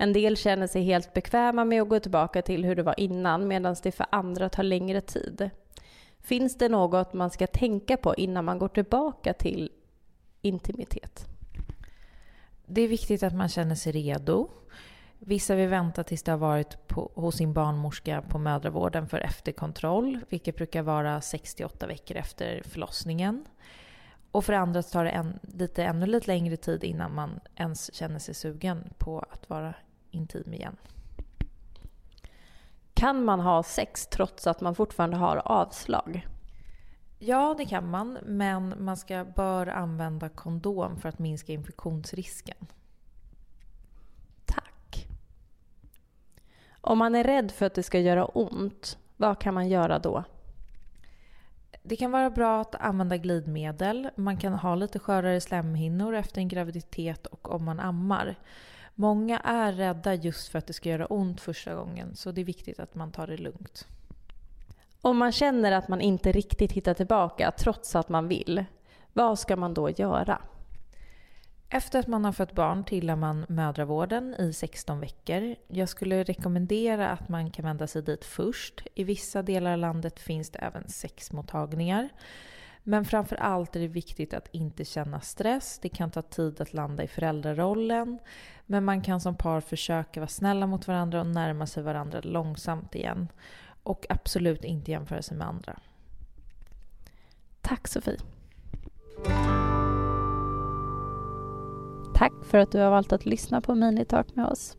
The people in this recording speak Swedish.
En del känner sig helt bekväma med att gå tillbaka till hur det var innan medan det för andra tar längre tid. Finns det något man ska tänka på innan man går tillbaka till intimitet? Det är viktigt att man känner sig redo. Vissa vill vänta tills det har varit på, hos sin barnmorska på mödravården för efterkontroll, vilket brukar vara 68 veckor efter förlossningen. Och för andra tar det en, lite, ännu lite längre tid innan man ens känner sig sugen på att vara intim igen. Kan man ha sex trots att man fortfarande har avslag? Ja, det kan man. Men man ska, bör använda kondom för att minska infektionsrisken. Tack. Om man är rädd för att det ska göra ont, vad kan man göra då? Det kan vara bra att använda glidmedel. Man kan ha lite skörare slemhinnor efter en graviditet och om man ammar. Många är rädda just för att det ska göra ont första gången så det är viktigt att man tar det lugnt. Om man känner att man inte riktigt hittar tillbaka trots att man vill, vad ska man då göra? Efter att man har fött barn tillhör man mödravården i 16 veckor. Jag skulle rekommendera att man kan vända sig dit först. I vissa delar av landet finns det även sexmottagningar. Men framför allt är det viktigt att inte känna stress. Det kan ta tid att landa i föräldrarollen. Men man kan som par försöka vara snälla mot varandra och närma sig varandra långsamt igen. Och absolut inte jämföra sig med andra. Tack Sofie. Tack för att du har valt att lyssna på Minitalk med oss.